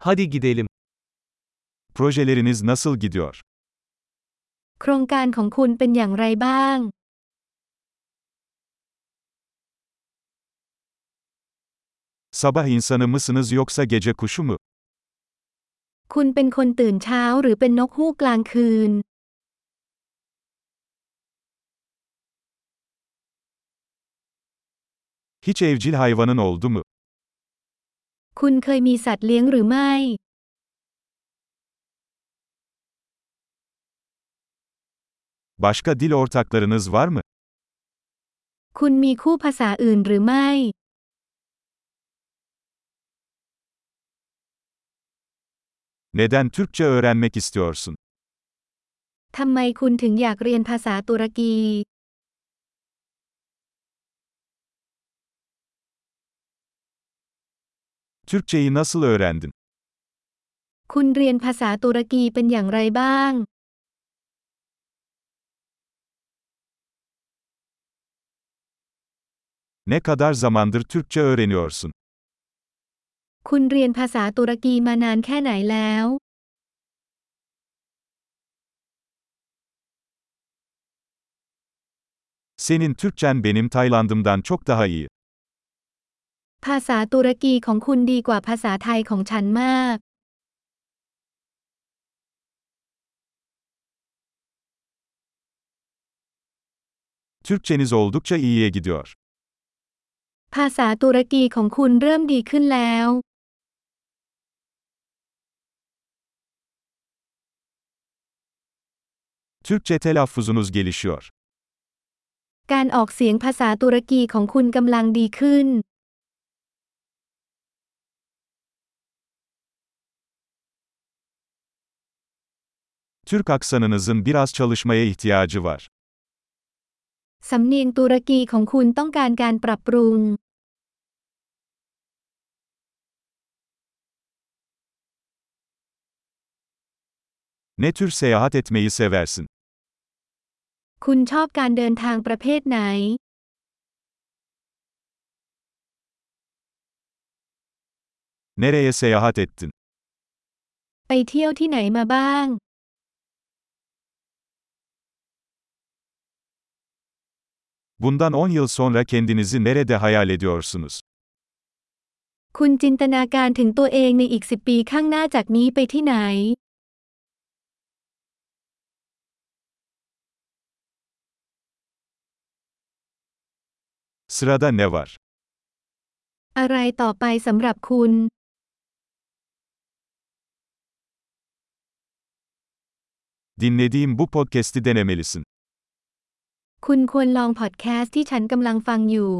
Hadi gidelim. Projeleriniz nasıl gidiyor? โครงการของคุณเป็นอย่างไรบ้าง Sabah insanı mısınız yoksa gece kuşu mu? คุณเป็นคนตื่นเช้าหรือเป็นนกฮูกกลางคืน Hiç evcil hayvanın oldu mu? คุณเคยมีสัตว์เลี้ยงหรือไม่ Başka dil ortaklarınız var mı? คุณมีคู่ภาษาอื่นหรือไม่ Neden Türkçe öğrenmek istiyorsun? ทำไมคุณถึงอยากเรียนภาษาตุรกี Türkçeyi nasıl öğrendin? คุณเรียนภาษาตุรกีเป็นอย่างไรบ้าง Ne kadar zamandır Türkçe öğreniyorsun? คุณเรียนภาษาตุรกีมานานแค่ไหนแล้ว Senin Türkçen benim Taylandımdan çok daha iyi. ภาษาตุรกีของคุณดีกว่าภาษาไทยของฉันมาก Türkçeniz oldukça iyiye gidiyor. ภาษาตุรกีของคุณเริ่มดีขึ้นแล้ว Türkçe telaffuzunuz gelişiyor. การออกเสียงภาษาตุรกีของคุณกำลังดีขึ้น Türk aksanınızın biraz çalışmaya ihtiyacı var. สำเนียงตุรกีของคุณต้องการการปรับปรุง Ne tür seyahat etmeyi seversin? คุณชอบการเดินทางประเภทไหน Nereye seyahat ettin? ไปเที่ยวที่ไหนมาบ้าง Bundan 10 yıl sonra kendinizi nerede hayal ediyorsunuz? คุณจินตนาการถึงตัวเองในอีกสิบปีข้างหน้าจากนี้ไปที่ไหน Sırada ne var? อะไรต่อไปสำหรับคุณ Dinlediğim bu podcast'i denemelisin. คุณควรลองพอดแคสต์ที่ฉันกำลังฟังอยู่